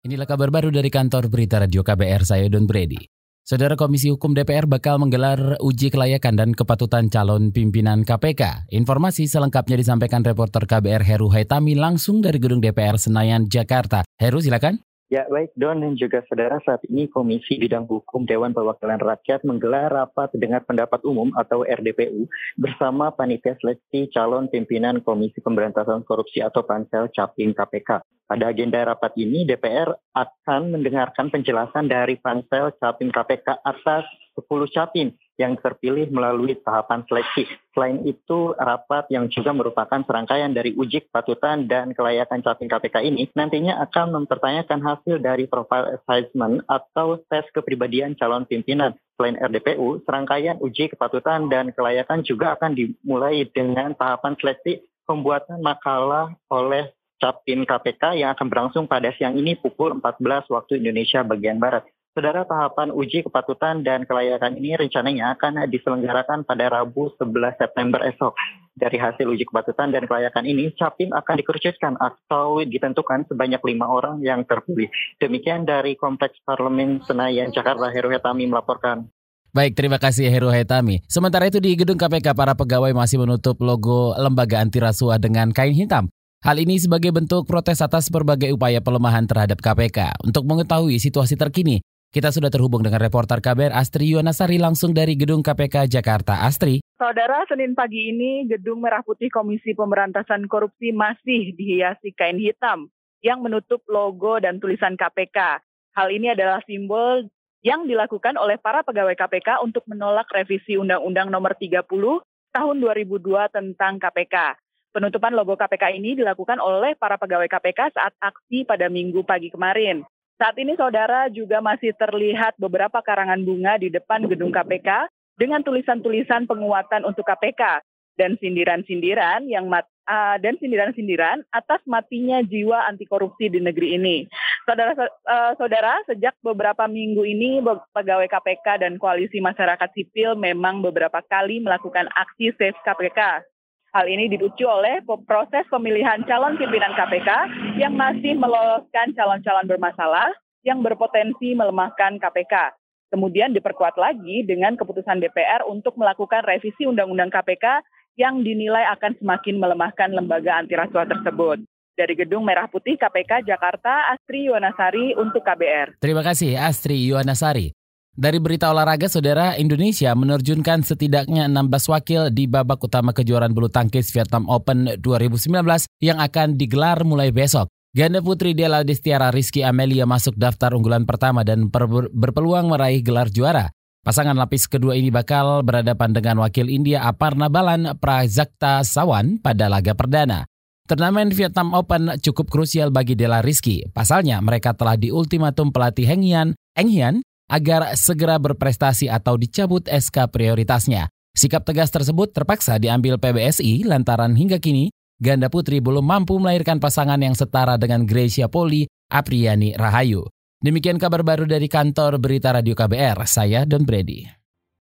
Inilah kabar baru dari kantor berita radio KBR saya Don Brady. Saudara Komisi Hukum DPR bakal menggelar uji kelayakan dan kepatutan calon pimpinan KPK. Informasi selengkapnya disampaikan reporter KBR Heru Haitami langsung dari gedung DPR Senayan, Jakarta. Heru silakan. Ya baik Don dan juga saudara saat ini Komisi Bidang Hukum Dewan Perwakilan Rakyat menggelar rapat dengar pendapat umum atau RDPU bersama panitia seleksi calon pimpinan Komisi Pemberantasan Korupsi atau Pansel Capim KPK. Pada agenda rapat ini DPR akan mendengarkan penjelasan dari Pansel Capim KPK atas 10 capim yang terpilih melalui tahapan seleksi. Selain itu, rapat yang juga merupakan serangkaian dari uji kepatutan dan kelayakan capim KPK ini nantinya akan mempertanyakan hasil dari profile assessment atau tes kepribadian calon pimpinan. Selain RDPU, serangkaian uji kepatutan dan kelayakan juga akan dimulai dengan tahapan seleksi pembuatan makalah oleh Capim KPK yang akan berlangsung pada siang ini pukul 14 waktu Indonesia bagian Barat. Saudara tahapan uji kepatutan dan kelayakan ini rencananya akan diselenggarakan pada Rabu 11 September esok. Dari hasil uji kepatutan dan kelayakan ini, Capim akan dikerucutkan atau ditentukan sebanyak lima orang yang terpilih. Demikian dari Kompleks Parlemen Senayan, Jakarta, Heru Hetami melaporkan. Baik, terima kasih Heru Hetami. Sementara itu di gedung KPK, para pegawai masih menutup logo lembaga anti rasuah dengan kain hitam. Hal ini sebagai bentuk protes atas berbagai upaya pelemahan terhadap KPK. Untuk mengetahui situasi terkini, kita sudah terhubung dengan reporter KBR Astri Yuwanasari langsung dari Gedung KPK Jakarta. Astri. Saudara, Senin pagi ini Gedung Merah Putih Komisi Pemberantasan Korupsi masih dihiasi kain hitam yang menutup logo dan tulisan KPK. Hal ini adalah simbol yang dilakukan oleh para pegawai KPK untuk menolak revisi Undang-Undang Nomor 30 Tahun 2002 tentang KPK. Penutupan logo KPK ini dilakukan oleh para pegawai KPK saat aksi pada minggu pagi kemarin. Saat ini saudara juga masih terlihat beberapa karangan bunga di depan gedung KPK dengan tulisan-tulisan penguatan untuk KPK dan sindiran-sindiran yang mat, uh, dan sindiran-sindiran atas matinya jiwa anti korupsi di negeri ini. Saudara uh, saudara, sejak beberapa minggu ini pegawai KPK dan koalisi masyarakat sipil memang beberapa kali melakukan aksi save KPK Hal ini dipicu oleh proses pemilihan calon pimpinan KPK yang masih meloloskan calon-calon bermasalah yang berpotensi melemahkan KPK. Kemudian diperkuat lagi dengan keputusan DPR untuk melakukan revisi Undang-Undang KPK yang dinilai akan semakin melemahkan lembaga anti rasuah tersebut. Dari Gedung Merah Putih KPK Jakarta, Astri Yuwanasari untuk KBR. Terima kasih Astri Yuwanasari. Dari berita olahraga, saudara Indonesia menerjunkan setidaknya 16 wakil di babak utama kejuaraan bulu tangkis Vietnam Open 2019 yang akan digelar mulai besok. Ganda putri Della Destiara Rizky Amelia masuk daftar unggulan pertama dan berpeluang meraih gelar juara. Pasangan lapis kedua ini bakal berhadapan dengan wakil India Aparna Balan Prajakta Sawan pada laga perdana. Turnamen Vietnam Open cukup krusial bagi Della Rizky. Pasalnya mereka telah diultimatum pelatih Heng Hian, Eng Hian agar segera berprestasi atau dicabut SK prioritasnya. Sikap tegas tersebut terpaksa diambil PBSI lantaran hingga kini ganda putri belum mampu melahirkan pasangan yang setara dengan Gracia Poli Apriani Rahayu. Demikian kabar baru dari kantor Berita Radio KBR, saya Don Brady.